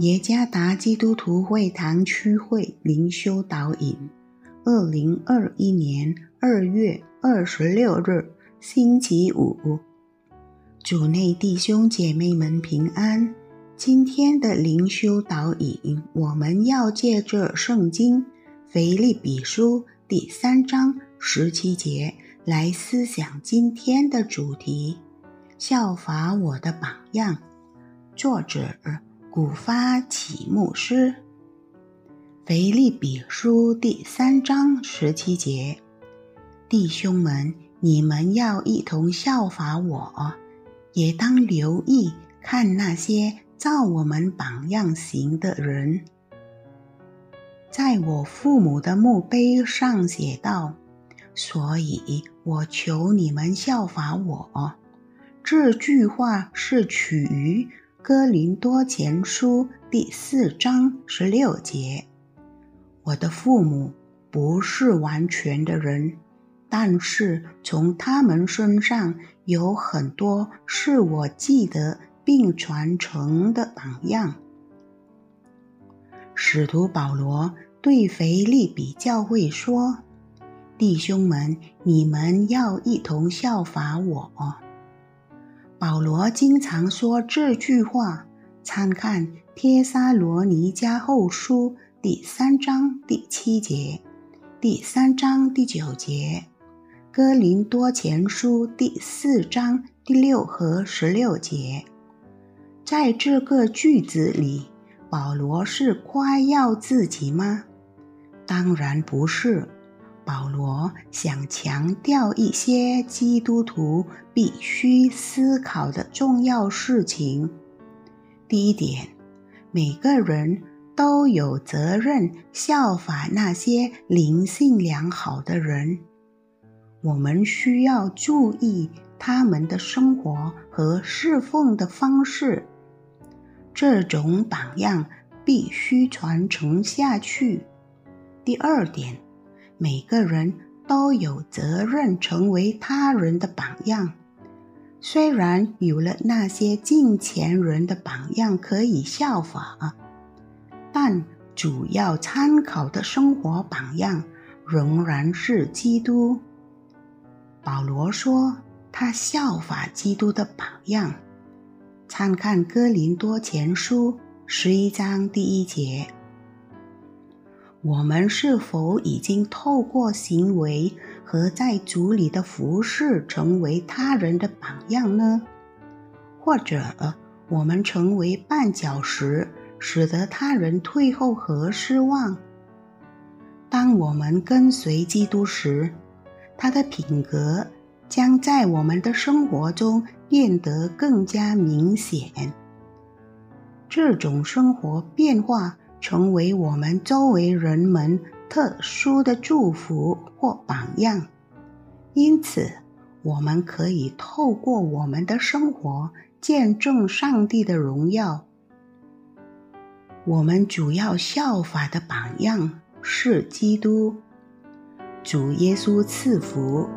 耶加达基督徒会堂区会灵修导引，二零二一年二月二十六日，星期五。主内弟兄姐妹们平安。今天的灵修导引，我们要借着圣经腓立比书第三章十七节来思想今天的主题：效法我的榜样。作者。古发起牧师，腓立比书第三章十七节，弟兄们，你们要一同效法我，也当留意看那些照我们榜样行的人。在我父母的墓碑上写道：“所以我求你们效法我。”这句话是取于。哥林多前书第四章十六节：我的父母不是完全的人，但是从他们身上有很多是我记得并传承的榜样。使徒保罗对腓利比教会说：“弟兄们，你们要一同效法我。”保罗经常说这句话，参看《帖撒罗尼迦后书》第三章第七节、第三章第九节，《哥林多前书》第四章第六和十六节。在这个句子里，保罗是夸耀自己吗？当然不是。保罗想强调一些基督徒必须思考的重要事情。第一点，每个人都有责任效法那些灵性良好的人。我们需要注意他们的生活和侍奉的方式，这种榜样必须传承下去。第二点。每个人都有责任成为他人的榜样。虽然有了那些近前人的榜样可以效法，但主要参考的生活榜样仍然是基督。保罗说他效法基督的榜样。参看哥林多前书十一章第一节。我们是否已经透过行为和在主里的服饰成为他人的榜样呢？或者我们成为绊脚石，使得他人退后和失望？当我们跟随基督时，他的品格将在我们的生活中变得更加明显。这种生活变化。成为我们周围人们特殊的祝福或榜样，因此我们可以透过我们的生活见证上帝的荣耀。我们主要效法的榜样是基督。主耶稣赐福。